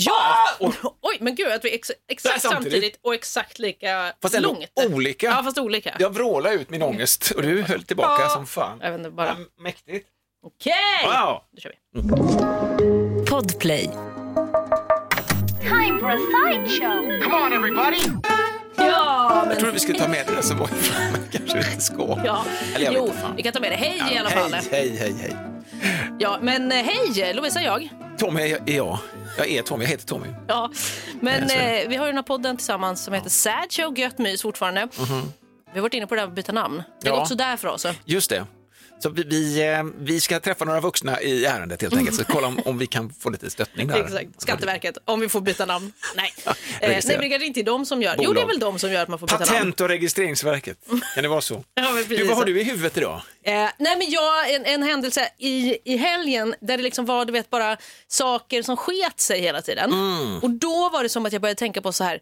Ja! Oj, men gud att vi är ex exakt samtidigt. samtidigt. och exakt lika Fast ändå långt. olika. Ja, fast olika. Jag vrålade ut min ångest och du höll tillbaka Ja. som fan. Jag vet inte, bara... Ja, mäktigt. Okej! Wow. Då kör vi. Podplay. Time for a sideshow. Come on, everybody! Ja, men... Jag trodde vi skulle ta med det som var kanske inte ska. Ja. Eller jag Jo, vi kan ta med det. Hej i alla fall. Hej, hej, hej, hej. Ja, men eh, hej, Lovisa jag. Tommy är är jag. Jag är Tommy, jag heter Tommy. Ja, men Ja, så är det. eh, vi har ju den här podden tillsammans som heter Sad Show, gött mys fortfarande. Vi har varit inne på det här med att byta namn. Det har Ja. gått sådär för oss. Just det. Så vi, vi, eh, vi ska träffa några vuxna i ärendet helt enkelt, så kolla om, om vi kan få lite stöttning där. Exakt. Skatteverket, om vi får byta namn. Nej, eh, nej men det är inte de som gör. Jo, Bolag. det är väl de som gör att man får byta namn. Patent och registreringsverket, kan det vara så? Ja, men Du, vad har du i huvudet idag? Eh, nej men jag, en, en händelse i, i helgen där det liksom var du vet, bara saker som sket sig hela tiden. Mm. Och då var det som att jag började tänka på så här,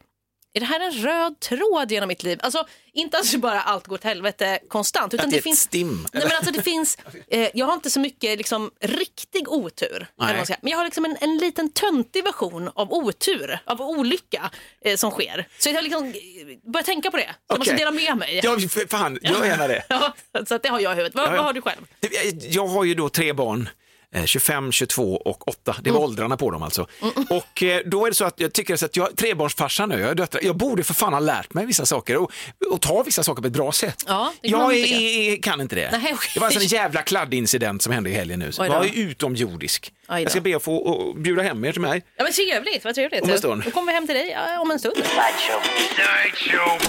är det här en röd tråd genom mitt liv? Alltså inte alltså bara allt går åt helvete konstant. Utan Att det finns, stim, Nej, men alltså det finns, eh, jag har inte så mycket liksom, riktig otur. Men jag har liksom en, en liten töntig version av otur, av olycka eh, som sker. Så jag har liksom börjat tänka på det. Så jag måste dela med mig. Ja, för fan, gör gärna det. Ja, så att det har jag i huvudet. Vad, Ja, ja. vad har du själv? Jag har ju då tre barn. Eh, 25, 22 och 8. Det var Mm. åldrarna på dem alltså. Och eh, då är det så att jag tycker att jag trebarnsfarsa nu, jag är döttrar, jag borde för fan ha lärt mig vissa saker och, och ta vissa saker på ett bra sätt. Ja, jag är, kan inte det. Nej, okej. Det var alltså en jävla kladdincident som hände i helgen nu. Jag är utomjordisk. Jag ska be att få och bjuda hem er till mig. Ja, men trevligt, vad trevligt. Om en stund. Då kommer vi hem till dig ja, om en stund.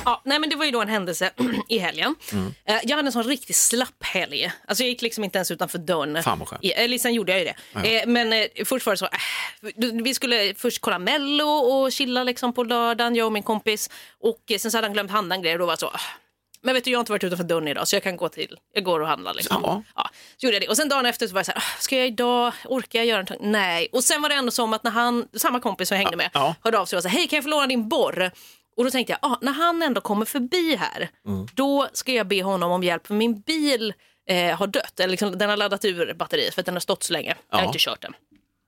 Ja, nej, men det var ju då en händelse i helgen. Mm. Eh, Jag hade en sån riktigt slapp helg. Alltså, jag gick liksom inte ens utanför dörren. Fan, vad skönt. Eller sen gjorde jag ju det. Eh, Men eh, först var det så, äh, vi skulle först kolla Mello och chilla liksom på lördagen, jag och min kompis. Och sen så hade han glömt handla en grej och då var det så, "Ah, men vet du, jag har inte varit utanför dörren idag så jag kan gå till, jag går och handlar. Liksom. Ja. Ja, så gjorde jag det. Och sen dagen efter så var jag så här, "Ah, ska jag idag, orkar jag göra någonting? Nej. Och sen var det ändå som att när han, samma kompis som jag hängde med, Ja. hörde av sig och sa, hej kan jag få låna din borr? Och då tänkte jag, ah, när han ändå kommer förbi här, Mm. då ska jag be honom om hjälp för min bil eh, har dött. Eller liksom, den har laddat ur batteriet för att den har stått så länge. Jag har Ja. inte kört den.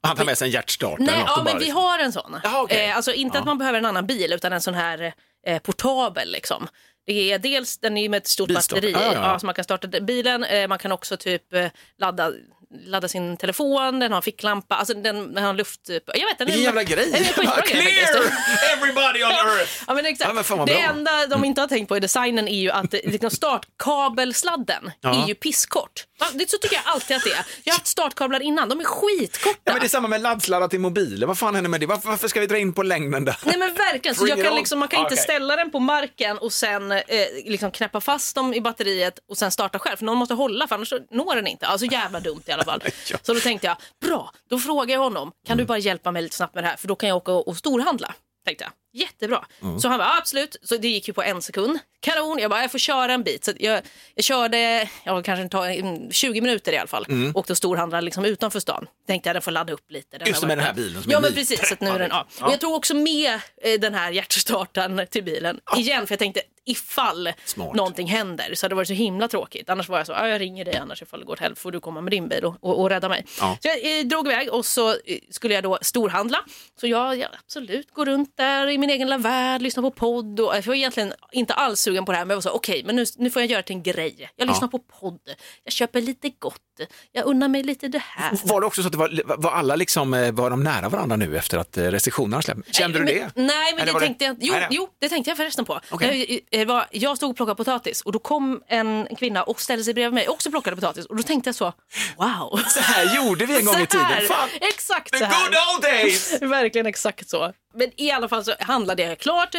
Han tar med sig en hjärtstartare. Nej, ja, men vi liksom- har en sån. Jaha, okej. eh, alltså inte att man behöver en annan bil utan en sån här eh, portabel liksom. Det är dels den är med ett stort Bilstart. batteri, Ja, ja, ja. så man kan starta bilen. Eh, man kan också typ eh, ladda, ladda sin telefon, den har ficklampa, alltså den, den har luft... Jag vet den är- jävla grej! Den är skitbra grej Clear! Everybody on earth! Ja, men exakt. Ja, men fan det bra. Enda de inte har tänkt på i designen är ju att eh, liksom startkabelsladden Ja. är ju pisskort. Det så tycker jag alltid att det är. Jag har haft startkablar innan, de är skitkorta. Ja, men det är samma med laddsladdar till mobiler. Vad fan händer med det? Varför, varför ska vi dra in på längden där? Nej men verkligen, så jag kan liksom, man kan inte Okej. ställa den på marken och sen eh, liksom knäppa fast dem i batteriet och sen starta själv. För någon måste hålla för annars når den inte. Alltså jävla dumt i alla fall. Ja. Så då tänkte jag, bra, då frågar jag honom, kan du bara hjälpa mig lite snabbt med det här? För då kan jag åka och, och storhandla. Tänkte jag. Jättebra. Så han bara, absolut. Så det gick ju på en sekund. Kanon, jag bara, jag får köra en bit. Så jag, jag körde, jag kanske ta mm, 20 minuter i alla fall. Åkte och storhandlade liksom utanför stan. Tänkte jag, den får ladda upp lite. Den Just med den här bilen som Ja är men precis, så nu den, ja. Ja. Och jag tog också med eh, den här hjärtstartaren till bilen igen för jag tänkte ifall Smart. någonting händer så det varit så himla tråkigt. Annars var jag så, ah, jag ringer dig annars ifall det går åt helvete får du komma med din bil och, och, och rädda mig. Ja. Så jag eh, drog iväg och så eh, skulle jag då storhandla. Så jag, jag absolut går runt där i min egen lilla värld, lyssnar på podd och jag var egentligen inte alls sugen på det här men jag var så okej men nu, nu får jag göra det till en grej. Jag lyssnar på podd, jag köper lite gott, jag unnar mig lite det här. Var det också så att det var, var alla liksom, eh, var de nära varandra nu efter att eh, restriktionerna släppte? Kände du Nej, det? men- Nej, men Eller det tänkte jag. Jo, Nej, nej. jo, det tänkte jag förresten på. Okej. Jag, jag, var, jag stod och plockade potatis och då kom en kvinna och ställde sig bredvid mig och också plockade potatis och då tänkte jag så, wow. Så här gjorde vi en gång i tiden. Fan, Exakt the så good här. old days! Verkligen exakt så. Men i alla fall så handlade jag klart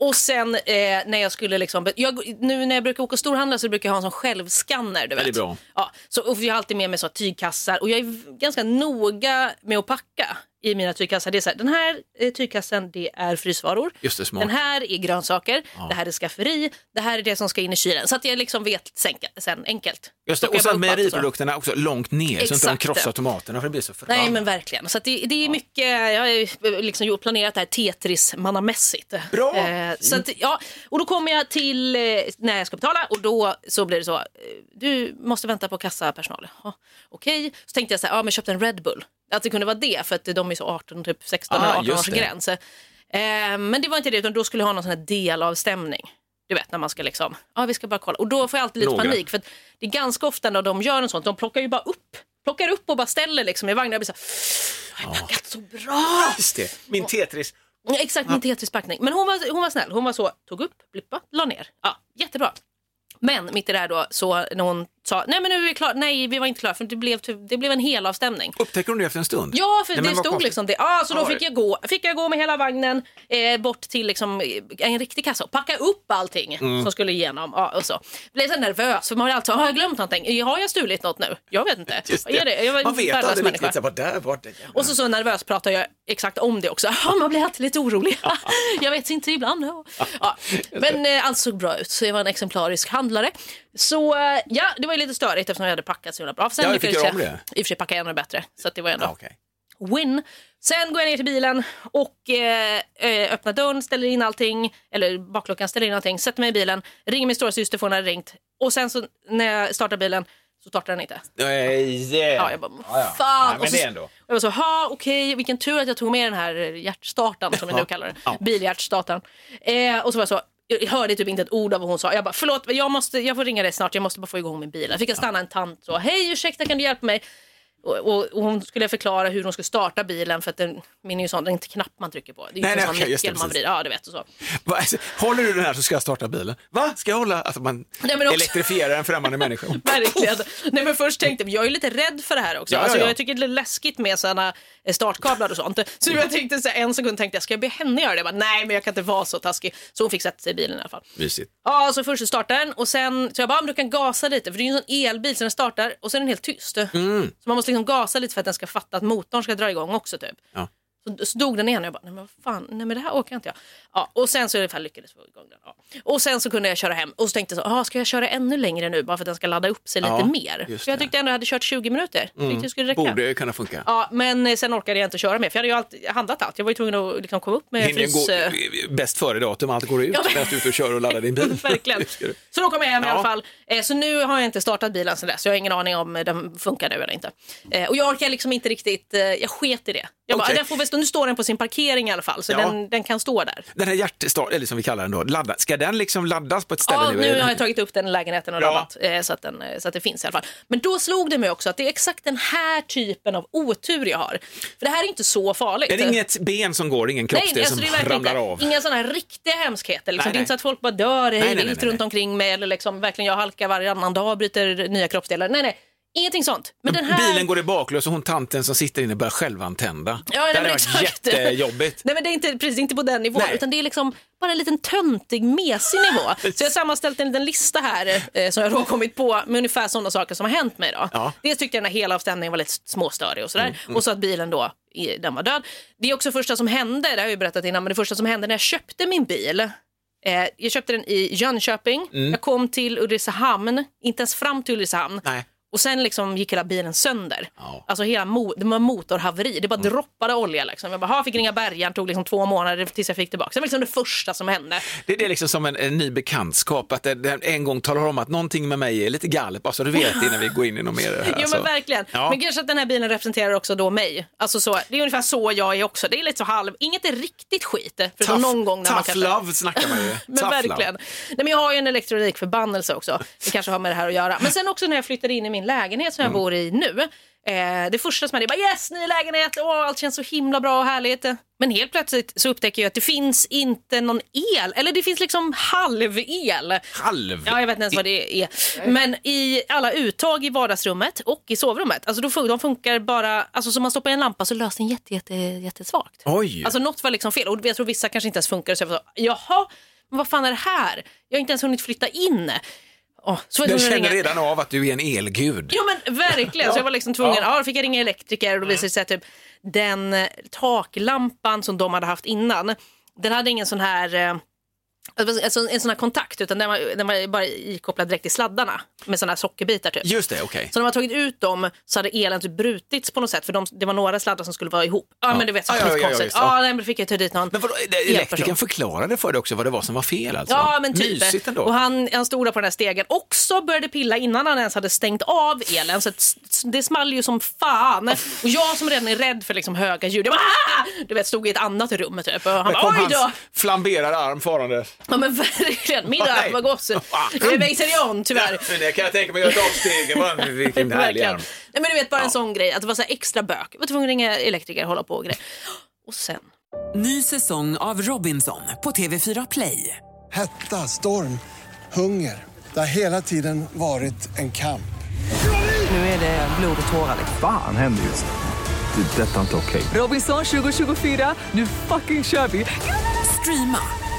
och sen eh, när jag skulle liksom, jag, nu när jag brukar åka storhandla så brukar jag ha en sån självskanner. Du vet. det är bra. Ja, så, och jag alltid med mig så tygkassar och jag är ganska noga med att packa i mina tygkassar. Det är så här, den här eh, tygkassen det är frysvaror. Just det, smart. Den här är grönsaker. Det här är skafferi. Det här är det som ska in i kylen. Så att jag liksom vet sen, sen enkelt. Just det. Plockar Och sen jag bara upp allt och så. mejeriprodukterna också långt ner så inte de Exakt. krossar tomaterna för det blir så Nej men verkligen. Så att det, det är mycket, jag har ju liksom gjort- planerat det här Tetris-mannamässigt. Bra! Eh, så att, ja, och då kommer jag till eh, när jag ska betala och då så blir det så, eh, du måste vänta på kassapersonal. Ja, Okej, så tänkte jag så här, ja men köpte en Red Bull. Att det kunde vara det för att de är så 18, typ 16 Ah, eller 18 just års gräns. Eh, men det var inte det utan då skulle jag ha någon sån här delavstämning. Du vet när man ska liksom, ja vi ska bara kolla. Och då får jag alltid lite Några. panik för att det är ganska ofta när de gör något sånt, de plockar ju bara upp, plockar upp och bara ställer liksom i vagnen. Jag blir så här, jag har packat så bra. Just det. Min Tetris. Ja, exakt, min Tetris-packning. Men hon var, hon var snäll. Hon var så, tog upp, blippa, la ner. Ja, jättebra. Men mitt i det här då, så när hon sa, nej men nu är vi klara, nej vi var inte klara för det blev, typ- det blev en hel avstämning. Upptäcker hon det efter en stund? Ja, för Nej, det stod konstigt. liksom det. Ah, så då fick jag gå, fick jag gå med hela vagnen eh, bort till liksom, eh, en riktig kassa och packa upp allting Mm. som skulle igenom. Ja, och så. Blev så nervös för man har alltid, har jag glömt någonting? Har jag stulit något nu? Jag vet inte. Just Vad är det? Jag var Man vet aldrig människa. riktigt, vad där var det. Och så, så nervös pratar jag exakt om det också. Man blir alltid lite orolig. jag vet inte ibland. Ja. Men eh, allt såg bra ut, så jag var en exemplarisk handlare. Så eh, ja, det var ju lite störigt eftersom jag hade packat så himla bra. Sen Ja, du fick göra jag om det. i och för sig packa ännu bättre, så det var ändå Ja, okej. win. Sen går jag ner till bilen och eh, eh, öppnar dörren, ställer in allting, eller bakluckan, ställer in allting, sätter mig i bilen, ringer min stora syster för hon hade ringt och sen så när jag startar bilen så startar den inte. Nej, Ja, jag bara, fan. Nej, men och så, jag var så, ha okej, vilken tur att jag tog med den här hjärtstartaren som jag nu kallar den, Ja. bilhjärtstartaren. Eh, och så var jag så, jag hörde typ inte ett ord av vad hon sa. Jag bara, förlåt, jag, måste, jag får ringa dig snart, jag måste bara få igång min bil. Jag fick jag stanna en tant så, hej ursäkta kan du hjälpa mig? Och, och, och hon skulle förklara hur hon skulle starta bilen för att den, min är ju sån, det är inte knapp man trycker på. Det är Nej, inte nej, en sån det, nyckel man vrider. Ja, du vet och så. Va, alltså, Håller du den här så ska jag starta bilen. Va? Ska jag hålla? Alltså man Nej, också- elektrifierar en främmande människa. Verkligen. Nej, men först tänkte jag, jag är lite rädd för det här också. Ja, ja, Alltså, ja. Jag tycker det är läskigt med sådana startkablar och sånt. Så jag tänkte så här, en sekund tänkte jag, ska jag be henne göra det? Jag bara, Nej, men jag kan inte vara så taskig. Så hon fick sätta sig i bilen i alla fall. Mysigt. Ja, så först startar den och sen så jag bara, "Ah, men du kan gasa lite för det är ju en sån elbil så den startar och sen är den helt tyst. Mm. Så man måste liksom gasa lite för att den ska fatta att motorn ska dra igång också typ. Ja. Så, så dog den igen och jag bara, nej men vad fan, nej men det här orkar inte jag. Ja, och sen så i alla fall lyckades få igång den. Ja. Och sen så kunde jag köra hem och så tänkte jag så, ah, ska jag köra ännu längre nu bara för att den ska ladda upp sig Ja, lite mer? För jag tyckte ändå jag hade kört 20 minuter. Mm. Tyckte det skulle räcka. Borde kunna funka. Ja, men eh, sen orkade jag inte köra mer för jag hade ju alltid handlat allt. Jag var ju tvungen att liksom komma upp med frys... eh, gå bäst före datum, allt går ut Ja, men- du ute och kör och laddar din bil. Verkligen. Så då kom jag hem i Ja. alla fall. Eh, så nu har jag inte startat bilen sen dess. Jag har ingen aning om den funkar nu eller inte. Eh, och jag orkar liksom inte riktigt, eh, jag sket i det. Jag bara, Okej. den får väl stå, nu står den på sin parkering i alla fall så Ja. den, den kan stå där. Den här hjärtstart, eller som vi kallar den då, ladda, ska den liksom laddas på ett ställe Ja, nu? nu har jag tagit upp den i lägenheten och Ja. laddat eh, så, att den, eh, så att det finns i alla fall. Men då slog det mig också att det är exakt den här typen av otur jag har. För det här är inte så farligt. Är det inget ben som går, ingen kroppsdel Nej, alltså som det är verkligen ramlar inte. av? Inga sådana här riktiga hemskheter. Liksom. Nej, Det är inte så nej. att folk bara dör nej, hej nej, vilt nej. runt omkring mig eller liksom, verkligen jag halkar varannan dag och bryter nya kroppsdelar. Nej, nej. Ingenting sånt. Men den här... Bilen går i baklås och hon tanten som sitter inne börjar självantända. Ja, nej, det hade varit jättejobbigt. Nej men det är inte, precis inte på den nivån Nej. utan det är liksom bara en liten töntig mesig nivå. Så jag har sammanställt en liten lista här eh, som jag har kommit på med ungefär sådana saker som har hänt mig då. Ja. Mm, Dels tyckte jag den här hela avstämningen var lite småstörig och sådär och så att bilen då den var död. Det är också första som hände, det har jag ju berättat innan, men det första som hände när jag köpte min bil Eh, jag köpte den i Jönköping, Mm. jag kom till Ulricehamn, inte ens fram till Ulricehamn. Nej. Och sen liksom gick hela bilen sönder. Ja. Mm. Alltså hela mo- det var motorhaveri. Det bara droppade olja. Liksom. Jag bara, "Ha, fick ringa bärgaren, tog liksom två månader tills jag fick tillbaka. Det var liksom det första som hände. Det, det är liksom som en, en ny bekantskap, att det en gång talar om att någonting med mig är lite galet, bara så du vet innan vi går in i något mer. Här, Jo men verkligen. Ja. Men kanske att den här bilen representerar också då mig. Alltså så, det är ungefär så jag är också. Det är lite så halv, inget är riktigt skit. Tough, någon gång när man tough kanske... love snackar man ju. Men Tough verkligen. love. Nej, men jag har ju en elektronikförbannelse också. Det kanske har med det här att göra. Men sen också när jag flyttade in i min lägenhet som jag Mm. bor i nu. Eh, det första som hände, jag bara yes, ny lägenhet, Åh, allt känns så himla bra och härligt. Men helt plötsligt så upptäcker jag att det finns inte någon el, eller det finns liksom halv-el. Halv. Ja, jag vet inte ens vad det är. Men i alla uttag i vardagsrummet och i sovrummet, alltså då fun- de funkar bara, alltså som man stoppar i en lampa så löser den jätte, jätte, jättesvagt. Oj. Alltså något var liksom fel och jag tror vissa kanske inte ens funkar så jag var så, jaha, men vad fan är det här? Jag har inte ens hunnit flytta in. Åh, så jag känner ringa- redan av att du är en elgud. Ja men verkligen, så jag var liksom tvungen, ja. då fick jag ringa elektriker och då visade det sig att typ, den eh, taklampan som de hade haft innan, den hade ingen sån här eh, Alltså en sån här kontakt, utan den var, den var bara ikopplad direkt till sladdarna med såna här sockerbitar typ. Just det, okej. Så när man tagit ut dem så hade elen typ brutits på något sätt för de, det var några sladdar som skulle vara ihop. Ja, men du vet, så Ja, ja, ja, ja, ja. nej, men fick jag ta dit någon Men vadå, elektrikern förklarade för dig också vad det var som var fel alltså? Ja, men typ. Mysigt ändå. Och han, han stod där på den här stegen också började pilla innan han ens hade stängt av elen. Så det small ju som fan. Och jag som redan är rädd för liksom höga ljud, jag bara, "Ah!" du vet, stod i ett annat rum typ. Och han bara, kom oj då. hans flamberade arm farande. Ja men verkligen, middag Nej. var gosse. Det är vegetarian tyvärr. Men det kan jag tänka mig att göra ett avsteg. Vad- Vilken härlig arm. Nej, men du vet bara en sån grej, att det var så här extra bök. Jag var tvungen att ringa elektriker och hålla på och grejer. Och sen, Ny säsong av Robinson på TV4 Play. Hetta, storm, hunger. Det har hela tiden varit en kamp. Nu är det blod och tårar. liksom. Fan händer just nu. Det. är Detta är inte okej. Robinson 2024, nu fucking kör vi! Streama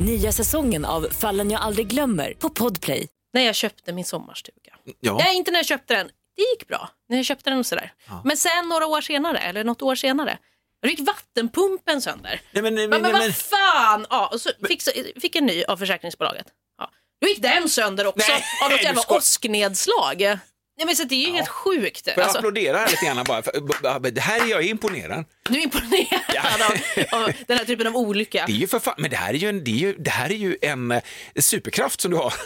Nya säsongen av Fallen jag aldrig glömmer på Podplay. när jag köpte min sommarstuga. Ja. Nej, inte när jag köpte den. Det gick bra när jag köpte den och sådär. Men sen några år senare, eller något år senare, då gick vattenpumpen sönder. Nej, men, men, Men, men men, vad fan! Ja, och så fick, fick en ny av försäkringsbolaget. Ja. Då gick den sönder också Nej, av något jävla åsknedslag. Nej, men så det är ju helt sjukt. Får jag Alltså, applådera här lite grann bara? Det här är jag imponerad. Du är imponerad av, av den här typen av olycka. Det är ju för fan, men det här är ju en, det är ju, det här är ju en eh, superkraft som du har.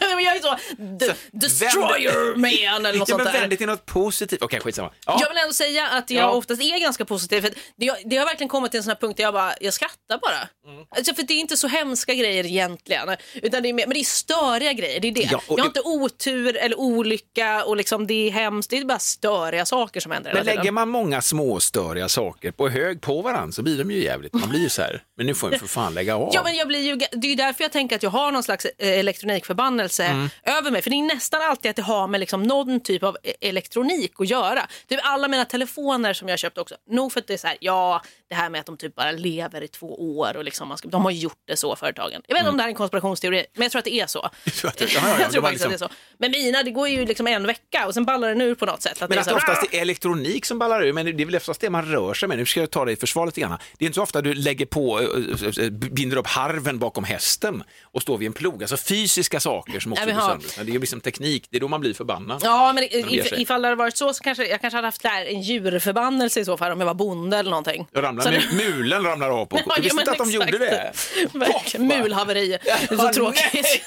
Men jag är så, the, destroyer man eller något ja, sånt men där. vänd det till något positivt. Okej, skitsamma. Ja. Jag vill ändå säga att jag Ja. oftast är ganska positiv. För det, det har verkligen kommit till en sån här punkt där jag bara, jag skrattar bara. Mm. Alltså för det är inte så hemska grejer egentligen. Utan det är mer, men det är störiga grejer, det är det. Ja, jag har inte otur eller olycka och liksom det är hemskt. Det är bara störiga saker som händer Men lägger man många små störiga saker på hög på varandra så blir de ju jävligt, man blir ju så här, men nu får jag för fan lägga av. Ja, men jag blir ju, det är ju därför jag tänker att jag har någon slags eh, elektronikförbannelse Mm. över mig. För det är nästan alltid att det har med liksom någon typ av e- elektronik att göra. Typ alla mina telefoner som jag köpt också. Nog för att det är så här, ja, det här med att de typ bara lever i två år och liksom man ska, de har gjort det så företagen. Jag vet inte om det här är en konspirationsteori, men jag tror att det är så. det- jag det tror faktiskt att det är liksom- så. Men mina, det går ju liksom en vecka och sen ballar den ur på något sätt. Att Men det är att så det oftast är elektronik som ballar ur, men det är väl oftast det man rör sig med. Nu ska jag ta dig i försvar lite grann. Det är inte så ofta du lägger på, eh, eh, binder upp harven bakom hästen och står vid en plog. Alltså fysiska saker som också vi går sönder. Det är ju liksom teknik, det är då man blir förbannad. Ja, men if, ifall det hade varit så så kanske jag kanske hade haft där en djurförbannelse i så fall om jag var bonde eller någonting. Jag ramlar, Så mulen ramlar av på. Jag visste inte att de gjorde det. Mulhaveri. Det är så tråkigt.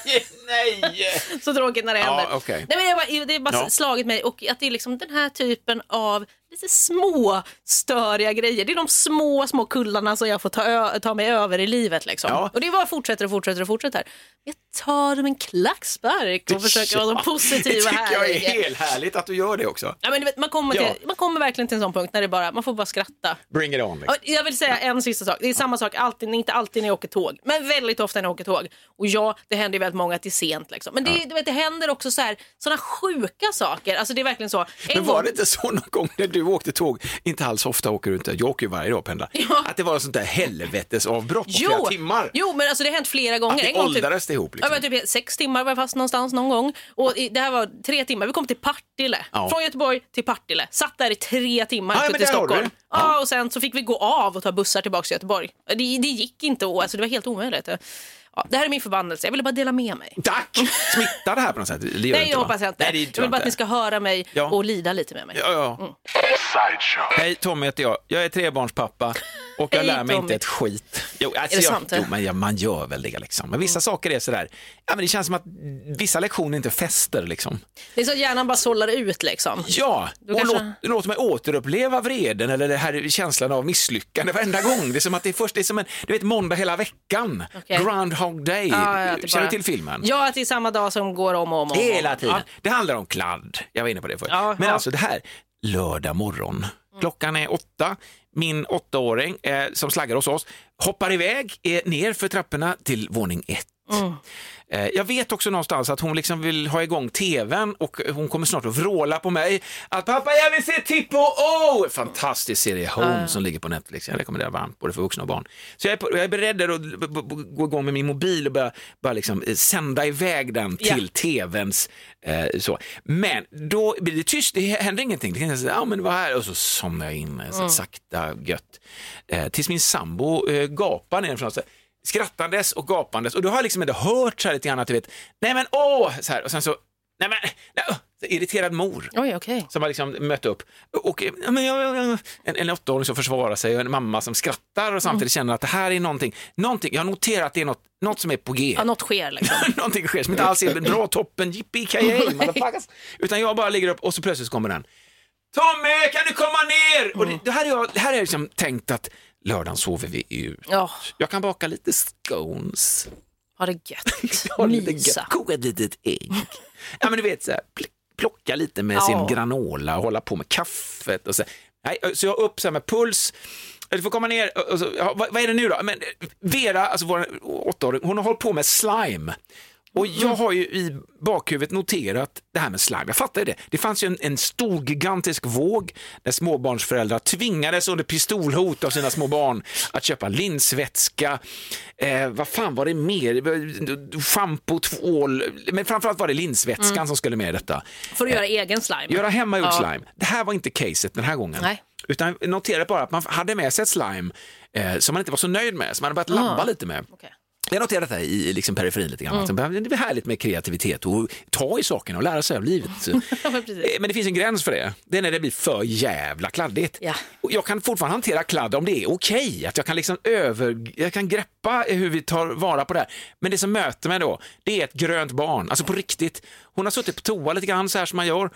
Nej, nej! Så tråkigt när det Ja, händer. okej. Nej, men det, bara, det har bara Ja. slagit mig och att det är liksom den här typen av lite små störiga grejer. Det är de små, små kullarna som jag får ta, ta mig över i livet. Liksom. Ja. Och det bara fortsätter och fortsätter och fortsätter. Jag tar dem en klackspark och försöker vara så positiv Det och tycker jag är helt härligt att du gör det också. Ja, men vet, man, kommer till, Ja. man kommer verkligen till en sån punkt när det bara, man får bara skratta. Bring it on. Ja, Liksom. Jag vill säga en sista sak. Det är samma sak, alltid, inte alltid när jag åker tåg, men väldigt ofta när jag åker tåg. Och ja, det händer ju väldigt många att det är sent. Liksom. Men det, du vet, det händer också så här, såna sjuka saker. Alltså det är verkligen så. En Men var gång- det inte så någon gång när du åkte tåg, inte alls ofta åker du inte, jag åker ju varje dag och pendlar, Ja. att det var sånt där helvetesavbrott på flera timmar? Jo, men alltså det har hänt flera gånger. Att det en gång åldrades det ihop, liksom. Ja, men typ sex timmar var jag fast någonstans någon gång. Och i- det här var tre timmar. Vi kom till Partille. Ja. Från Göteborg till Partille. Satt där i tre timmar Ja, till Stockholm. Ja. och sen så fick vi gå av och ta bussar tillbaka till Göteborg. Det, det gick inte alltså det var helt omöjligt. Ja, det här är min förbannelse. Jag ville bara dela med mig. Tack! Smittar det här på något sätt? Nej, inte, det va? hoppas jag inte. Nej, det jag vill bara att inte. ni ska höra mig Ja. och lida lite med mig. Ja, ja. Mm. Hej, Tommy heter jag. Jag är trebarnspappa Och jag Hej, lär mig Tommy. inte ett skit. Jo, alltså det jag, sant, jo men ja, man gör väl det liksom. Men vissa saker är sådär, ja men det känns som att vissa lektioner inte fäster liksom. Det är så att hjärnan bara sållar ut liksom. Ja, Då och kanske- låt, låt mig återuppleva vreden eller det här känslan av misslyckande varenda gång. Det är som att det är först, det är som en, du vet måndag hela veckan. Okej. Groundhog Day, Ja, ja, det känner du till filmen? Ja, att det är samma dag som går om och om. och om. Hela tiden. Ja. Det handlar om kladd. Jag var inne på det förut. Men alltså det här, lördag morgon. Klockan är åtta. Min åttaåring eh, som slaggar hos oss hoppar iväg eh, ner för trapporna till våning ett. Mm. Jag vet också någonstans att hon liksom vill ha igång tvn och hon kommer snart att vråla på mig att pappa jag vill se Tippo Oh! Fantastisk serie Home som ligger på Netflix. Jag rekommenderar varmt både för vuxna och barn. Så jag är, jag är beredd att gå igång med min mobil och börja, börja liksom eh, sända iväg den till tvns. Eh, så. Men då blir det tyst, det händer ingenting. Det säga, ja men vad här och så somnar jag in eh, så sakta gött. Eh, tills min sambo eh, gapar nerifrån. Så, här, skrattandes och gapandes och då har jag liksom inte hört så här lite grann att du vet, nej men åh, så här och sen så, nej men, nej, irriterad mor Oj, okej. som har liksom mött upp. Och, eh, men, jag- en, en åttaåring som försvarar sig och en mamma som skrattar och samtidigt känner att det här är någonting, någonting jag noterar att det är något, något som är på G. Ja, något sker liksom. någonting sker som inte alls är bra, toppen, yippee motherfuckers. Utan jag bara ligger upp och så plötsligt kommer den. Tommy, kan du komma ner? Och det, det här är jag, det här är liksom tänkt att lördagen sover vi ut. Ja, Jag kan baka lite scones. ha det gött. Ha lite Mysa. gött, koka ett litet ägg. ja men du vet så här, pl- plocka lite med Ja. sin granola och hålla på med kaffet. Och så. Nej, så jag upp så här med puls. Du får komma ner. så, ja, vad, vad är det nu då? Men eh, Vera, alltså vår åttaåring, hon har hållit på med slime. Och jag har ju i bakhuvudet noterat det här med slime. Jag fattar ju det. Det fanns ju en, en stor gigantisk våg där småbarnsföräldrar tvingades under pistolhot av sina små barn att köpa linsvätska. Eh, vad fan var det mer? Schampo, tvål. Men framförallt var det linsvätskan som skulle med i detta. Får du göra egen slime? Göra hemmagjord Ja. slime. Det här var inte caset den här gången. Nej. Utan jag noterade bara att man hade med sig ett slime eh, som man inte var så nöjd med, som man hade börjat labba Ah. lite med. Okej. Jag noterade detta i liksom periferin lite grann. Mm. Det är härligt med kreativitet och ta i sakerna och lära sig av livet. Men. Eh, Men det finns en gräns för det. Det är när det blir för jävla kladdigt. Ja. Och jag kan fortfarande hantera kladd om det är okej. Att jag kan liksom över... Jag kan greppa hur vi tar vara på det här. Men det som möter mig då, det är ett grönt barn. Alltså på riktigt. Hon har suttit på toa lite grann så här som man gör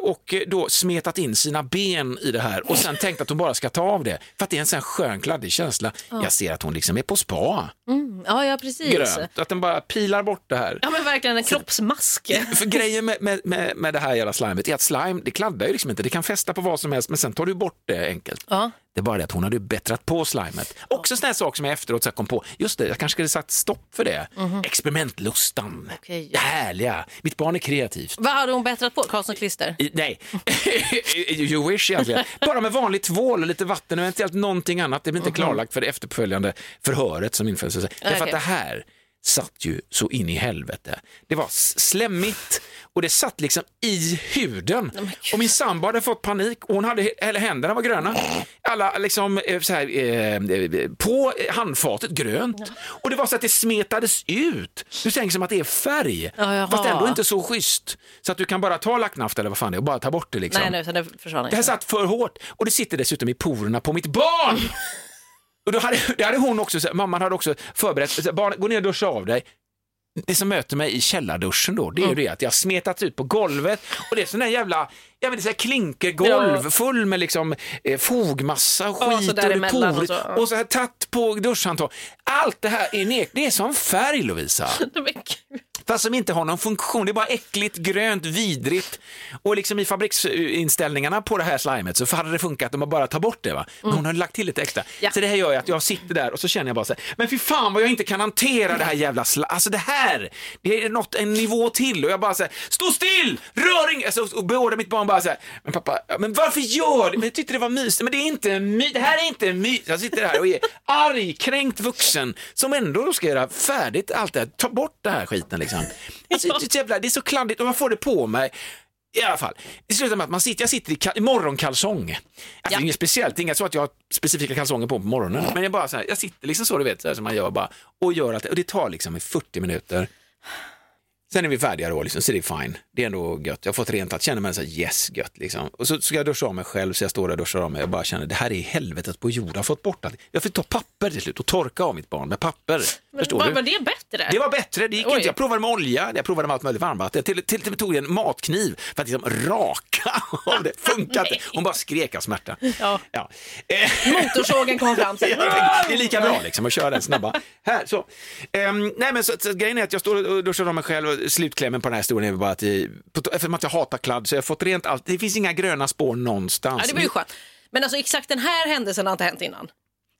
och då smetat in sina ben i det här och sen tänkt att hon bara ska ta av det. För att det är en sån skön kladdig känsla. Jag ser att hon liksom är på spa. Ja, ja, precis. Grönt. Att den bara pilar bort det här. Ja, men verkligen en kroppsmask. För grejen med, med, med, med det här jävla slimet är att slime, det kladdar ju liksom inte. Det kan fästa på vad som helst men sen tar du bort det enkelt. Ja. Det är bara det att hon hade bättrat på slimet. Också sådana här saker som jag efteråt så kom på, just det, jag kanske skulle satt stopp för det. Experimentlustan, Okej. det härliga, mitt barn är kreativt. Vad hade hon bättrat på? Karlsson klister? I, nej, you wish egentligen. Bara med vanlig tvål och lite vatten och eventuellt någonting annat. Det blir inte klarlagt för det efterföljande förhöret som inföll sig. Därför att det här satt ju så in i helvete. Det var slemmigt och det satt liksom i huden. Och min sambo hade fått panik och hon hade, eller händerna var gröna. Alla liksom eh, så här, eh, eh, på handfatet grönt. Och det var så att det smetades ut. Du tänker som att det är färg. Ja, jaha. Fast ändå inte så schysst. Så att du kan bara ta lacknaft eller vad fan det är och bara ta bort det liksom. Nej, nej, utan det försvann Det här satt för hårt och det sitter dessutom i porerna på mitt barn. Och då hade, det hade hon också, mamman hade också förberett, barn, gå ner och duscha av dig. Det som möter mig i källarduschen då, det är ju det att jag har smetat ut på golvet och det är sån där jävla, jag så här klinkergolv Ja. full med liksom eh, fogmassa och skit och det och så, ja. och så här tatt på duschhandtag. Allt det här är nek, det är som färg Lovisa. Fast som inte har någon funktion, det är bara äckligt, grönt, vidrigt. Och liksom i fabriksinställningarna på det här slimet så hade det funkat om man bara tar bort det. Va? Men hon har lagt till lite extra. Ja. Så det här gör ju att jag sitter där och så känner jag bara så här, men fy fan vad jag inte kan hantera det här jävla sli- Alltså det här, det är något, en nivå till och jag bara säger stå still, rör inget! Alltså, och beordrar mitt barn bara så här, men pappa, men varför gör du? Men jag tyckte det var mysigt, men det är inte my, det här är inte mysigt. Jag sitter här och är arg, kränkt vuxen som ändå ska göra färdigt allt det här, ta bort det här skiten liksom. Alltså, det, är så jävla, det är så kladdigt och man får det på mig. I alla fall, det slutar med att man sitter, jag sitter i, i morgonkalsong. Alltså, Det är inget speciellt, det är inget så att jag har specifika kalsonger på på morgonen. Men jag bara så här, jag sitter liksom så du vet, så här, som man gör bara och gör det. Och det tar liksom i 40 minuter. Sen är vi färdiga då, liksom, så det är fine. Det är ändå gött. Jag har fått rent allt, känner mig så här, yes, gött. Liksom. Och så ska jag duscha av mig själv, så jag står där och duschar av mig och bara känner, det här är helvetet på jorden. Jag har fått bort allt. Jag fick ta papper till slut och torka av mitt barn med papper. Förstår var, var det bättre? Det var bättre, det gick Oj. inte. Jag provade med olja, jag provade med allt möjligt varmvatten. Till, till, till tog jag en matkniv för att liksom raka av det. Funkade inte. Hon bara skrek av smärta. Ja. Ja. Eh, Motorsågen kom fram sen. det är lika bra liksom att köra den snabba. Här, så. Ehm, nej, men så, så, grejen är att jag står och duschar av mig själv och slutklämmen på den här historien är bara att, jag, eftersom att jag hatar kladd så jag har fått rent allt. Det finns inga gröna spår någonstans. Ja, det var ju skönt. Men alltså exakt den här händelsen har inte hänt innan.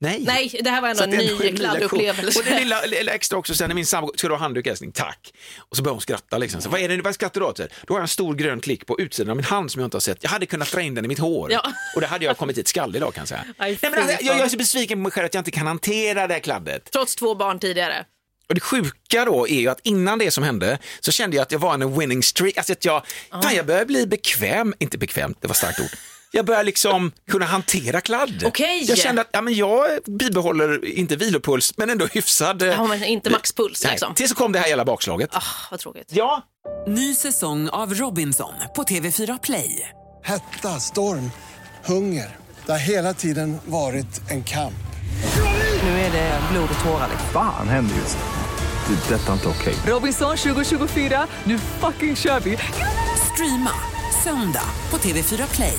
Nej. Nej, det här var ändå en ny kladdupplevelse. Och det lilla, lilla extra också, sen när min sambo, ska du ha handduk älskling? Tack. Och så börjar hon skratta liksom. Så, vad är det, vad skrattar du åt? Då har jag en stor grön klick på utsidan av min hand som jag inte har sett. Jag hade kunnat dra in den i mitt hår. Ja. Och det hade jag kommit hit skallig idag kan jag säga. Nej, men alltså, jag, jag är så besviken på mig själv att jag inte kan hantera det här kladdet. Trots två barn tidigare. Och det sjuka då är ju att innan det som hände så kände jag att jag var en winning streak. Alltså att jag, fan, jag började bli bekväm, inte bekväm, det var ett starkt ord. Jag började liksom kunna hantera kladd. Okej. Jag kände att ja, men jag bibehåller, inte vilopuls, men ändå hyfsad. eh, Ja, men inte maxpuls Nej, liksom. Tills så kom det här jävla bakslaget. Ah, vad tråkigt. Ja, Ny säsong av Robinson på TV4 Play. Hetta, storm, hunger. Det har hela tiden varit en kamp. Nu är det blod och tårar. liksom. Fan händer just det. Det är detta inte okej. Robinson 2024, nu fucking kör vi! Streama söndag på TV4 Play.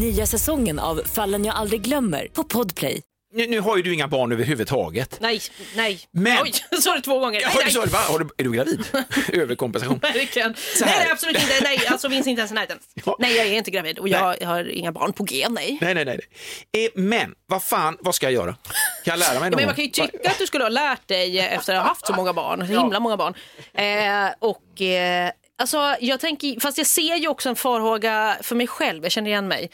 Nya säsongen av Fallen jag aldrig glömmer på Podplay. nu, nu har ju du inga barn överhuvudtaget. Nej, nej. Men- Oj, så det två gånger. Nej, har du, nej. va? Har du, är du gravid? Överkompensation. Verkligen. Nej, nej, absolut inte. Nej, alltså finns inte ens i närheten. Ja. Nej, jag är inte gravid och jag har inga barn på G, nej. Nej, nej, nej. nej. Eh, Men vad fan, vad ska jag göra? Kan jag lära mig Ja, någon men man kan ju tycka att du skulle ha lärt dig efter att ha haft så många barn, så himla många barn. Eh, och eh, alltså, jag tänker, fast jag ser ju också en farhåga för mig själv, jag känner igen mig.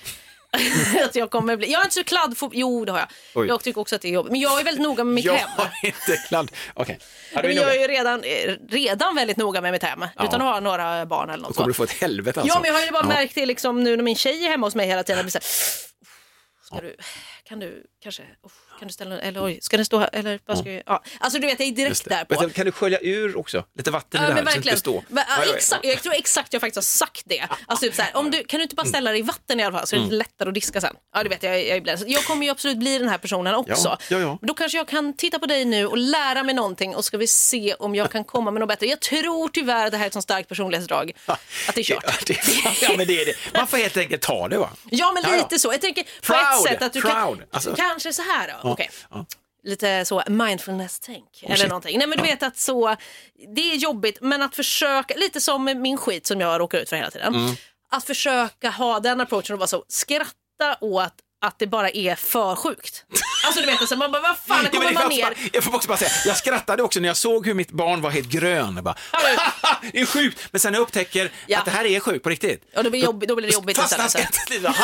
att jag kommer bli, jag är inte så kladdfob, jo det har jag. Oj. Jag tycker också att det är jobbigt, men jag är väldigt noga med mitt Jag hem. har inte kladd. Okej. Är jag är ju redan, eh, redan väldigt noga med mitt hem, Ja. utan att ha några barn eller Då något kommer du så. få ett helvete alltså. Ja, men jag har ju bara Ja. märkt det liksom, nu när min tjej är hemma hos mig hela tiden. Jag blir så här, ska du, kan du kanske, uff, kan du ställa, eller oj, ska den stå här, eller vad ska jag, ja. Alltså du vet, jag är direkt där på. Kan du skölja ur också? Lite vatten i Ja, det men här så att det verkligen. inte står. Men, exakt, jag tror exakt jag faktiskt har sagt det. Alltså, typ så här, om du, kan du inte bara ställa det i vatten i alla fall så är det lite lättare att diska sen. Ja, du vet, jag, jag, är så jag kommer ju absolut bli den här personen också. Ja, ja. Då kanske jag kan titta på dig nu och lära mig någonting och ska vi se om jag kan komma med något bättre. Jag tror tyvärr att det här är ett sånt starkt personlighetsdrag att det är kört. Ja, men det är det. Man får helt enkelt ta det va? Ja, men lite så. Jag tänker på Proud, ett sätt att du kan... Alltså- Kanske så här då. Okej. ja. Lite så mindfulness-tänk eller shit. någonting. Nej men du vet att så, det är jobbigt men att försöka, lite som min skit som jag råkar ut för hela tiden. Mm. Att försöka ha den approachen och vara så, skratta åt att det bara är för sjukt. Alltså du vet, alltså, man bara, vad fan, Ja, kommer det man ner? bara, jag får också bara säga, jag skrattade också när jag såg hur mitt barn var helt grön. Jag bara, det är sjukt! Men sen när jag upptäcker Ja. att det här är sjukt på riktigt. Ja, då blir, jobbigt, då blir det jobbigt Fastnar skrattet lite.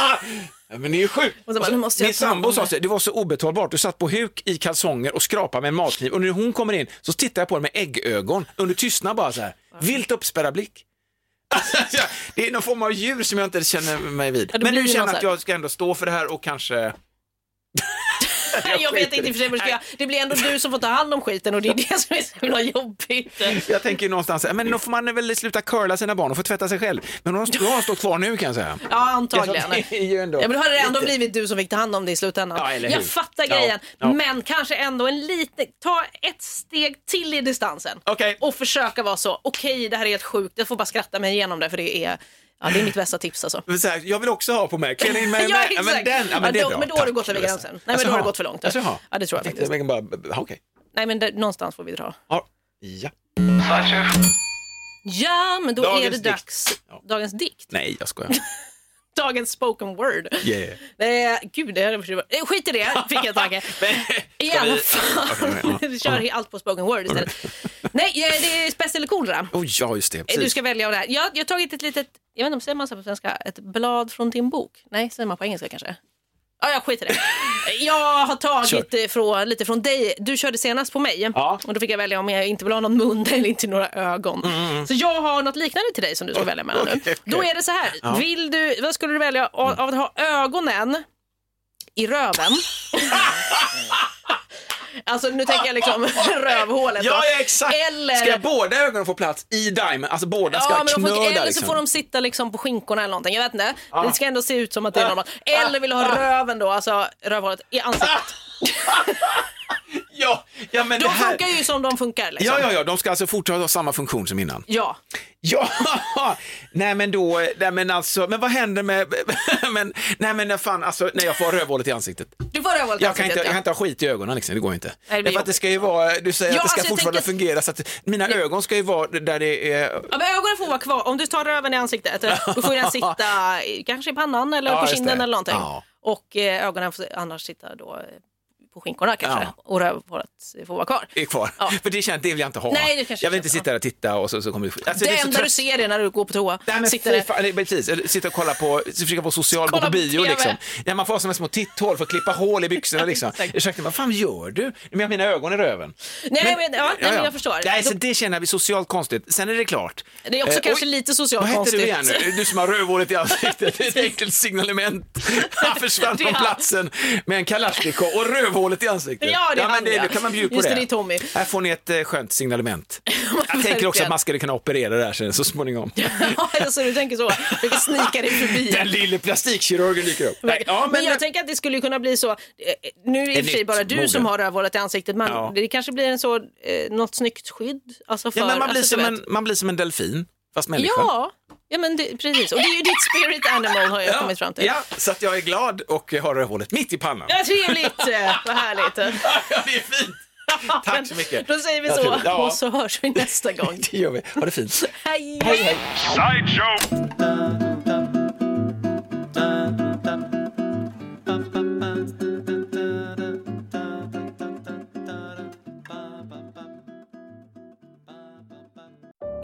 Ja, men det är ju sjukt. Och så bara, Och så- nu måste jag Min sambo sa här, det var så obetalbart. Du satt på huk i kalsonger och skrapade med en matkniv och när hon kommer in så tittar jag på henne med äggögon under tystnad bara så här. Vilt uppspärrad blick. Alltså, det är någon form av djur som jag inte känner mig vid. Ja, Men nu känner jag att jag ska ändå stå för det här och kanske... Jag vet inte i och för sig vad ska göra. Det blir ändå du som får ta hand om skiten och det är det som är så himla jobbigt. Jag tänker ju någonstans, men då får man väl sluta curla sina barn och få tvätta sig själv. Men hon har, har stått kvar nu kan jag säga. Ja, antagligen. Ja, men då hade det ändå blivit du som fick ta hand om det i slutändan. Ja, jag fattar grejen, ja. men kanske ändå en liten, ta ett steg till i distansen Okej. och försöka vara så, okej det här är helt sjukt, jag får bara skratta mig igenom det för det är, ja, det är mitt bästa tips alltså. Men så här, jag vill också ha på mig, klä in mig Ja, med. Ja, men den, ja, Ja, men det är då- men då har du gått över gränsen. Nej, men Alltså, då har du ja. gått för långt. Alltså. Ja, det tror jag faktiskt. jag bara, ja, okej. Nej men det, någonstans får vi dra. Ja. ja. Ja, men då är Dagens det dikt. dags. Ja. Dagens dikt. Nej, jag skojar. Dagens spoken word. Yeah. Eh, gud, det hade eh, skit i det, fick jag tanke. I alla fall, vi kör allt på spoken word istället. Nej, eh, det är eller kolera. Oh, ja, just det. Eh, Precis. Du ska välja av det här. Jag, jag har tagit ett litet, jag vet inte om säger man så på svenska, ett blad från din bok. Nej, säger man på engelska kanske? Ja, jag skiter i det. Jag har tagit från, lite från dig. Du körde senast på mig Ja. och då fick jag välja om jag inte vill ha någon mun eller inte några ögon. Så jag har något liknande till dig som du ska välja mellan nu. Mm. okej, okej. Då är det så här. Ja. Mm. Vill du, vad skulle du välja av, av att ha ögonen i röven? alltså nu tänker jag liksom rövhålet. Ja, ja, exakt. Eller... Ska båda ögonen få plats i Diamond? Alltså båda ska Ja, men de får, knöda eller liksom. så får de sitta liksom på skinkorna eller någonting. Jag vet inte. Det ska ändå se ut som att det är normalt. Eller vill du ha röven då, alltså rövhålet i ansiktet. Ja, ja, men De det här... funkar ju som de funkar. Liksom. Ja, ja, ja, de ska alltså fortsätta ha samma funktion som innan. Ja. Ja, nej men då, nej men alltså, men vad händer med, men, nej men fan, alltså, när jag får rövhålet i ansiktet. Du får rövhålet i Jag kan, ansiktet. inte, jag kan ja. inte ha skit i ögonen liksom, det går ju inte. Nej, det Därför att det ska ju vara, du säger Ja, att det ska alltså, fortfarande tänker- fungera så att mina ögon ska ju vara där det är, Ja, men ögonen får vara kvar. Om du tar röven i ansiktet, då får den sitta kanske i pannan eller Ja, på kinden eller någonting. Ja. Och eh, ögonen får annars sitta då eh, på skinkorna kanske. Ja. Och rövhålet får vara kvar. är kvar. Ja. För det känns, det vill jag inte ha. Nej, det kanske jag vill inte sitta där och titta och så, så kommer det. Alltså, det är så enda du ser är när du går på toa. Nej, men Sitter fan, precis, sitta och kolla på, försöka vara social, gå på bio liksom. Ja, man får som små titthål för att klippa hål i byxorna liksom. Ursäkta, vad fan gör du? Men jag mina ögon i röven. Nej, men, ja, nej, men jag förstår. Nej, så det känner vi socialt konstigt. Sen är det klart. Det är också Eh, kanske oj, lite socialt Vad hette konstigt. du igen nu? Du som har rövhålet i ansiktet. Ett enkelt signalement. Han försvann Det från är- platsen med en kalasjnikov och rövhålet i ansiktet. Ja, det är men han, det, ja. kan man bjuda på Just det. det, är Tommy. Här får ni ett eh, skönt signalement. Jag tänker också att man skulle kunna operera det här sen så småningom. Ja, alltså, du tänker så. Du kan snika dig förbi. Den lille plastikkirurgen dyker upp. Nej, ja, men, men, jag tänker att det skulle kunna bli så. eh, Nu är det i och för sig bara du mode. som har rövhålet i ansiktet, men Ja. det kanske blir en så, eh, något snyggt skydd. Alltså för, ja, men man, blir alltså, som en, man blir som en delfin, fast människa. Ja, ja men det, precis. Och det är ju ditt spirit animal har jag kommit fram till. Ja, så att jag är glad och har rövhålet mitt i pannan. Ja, trevligt, vad härligt. Ja, det är fint. Tack så mycket. Då säger vi Ja, så. Ja. och så hörs vi nästa gång. Det gör vi. Ha det fint. Hej! Hej, hej.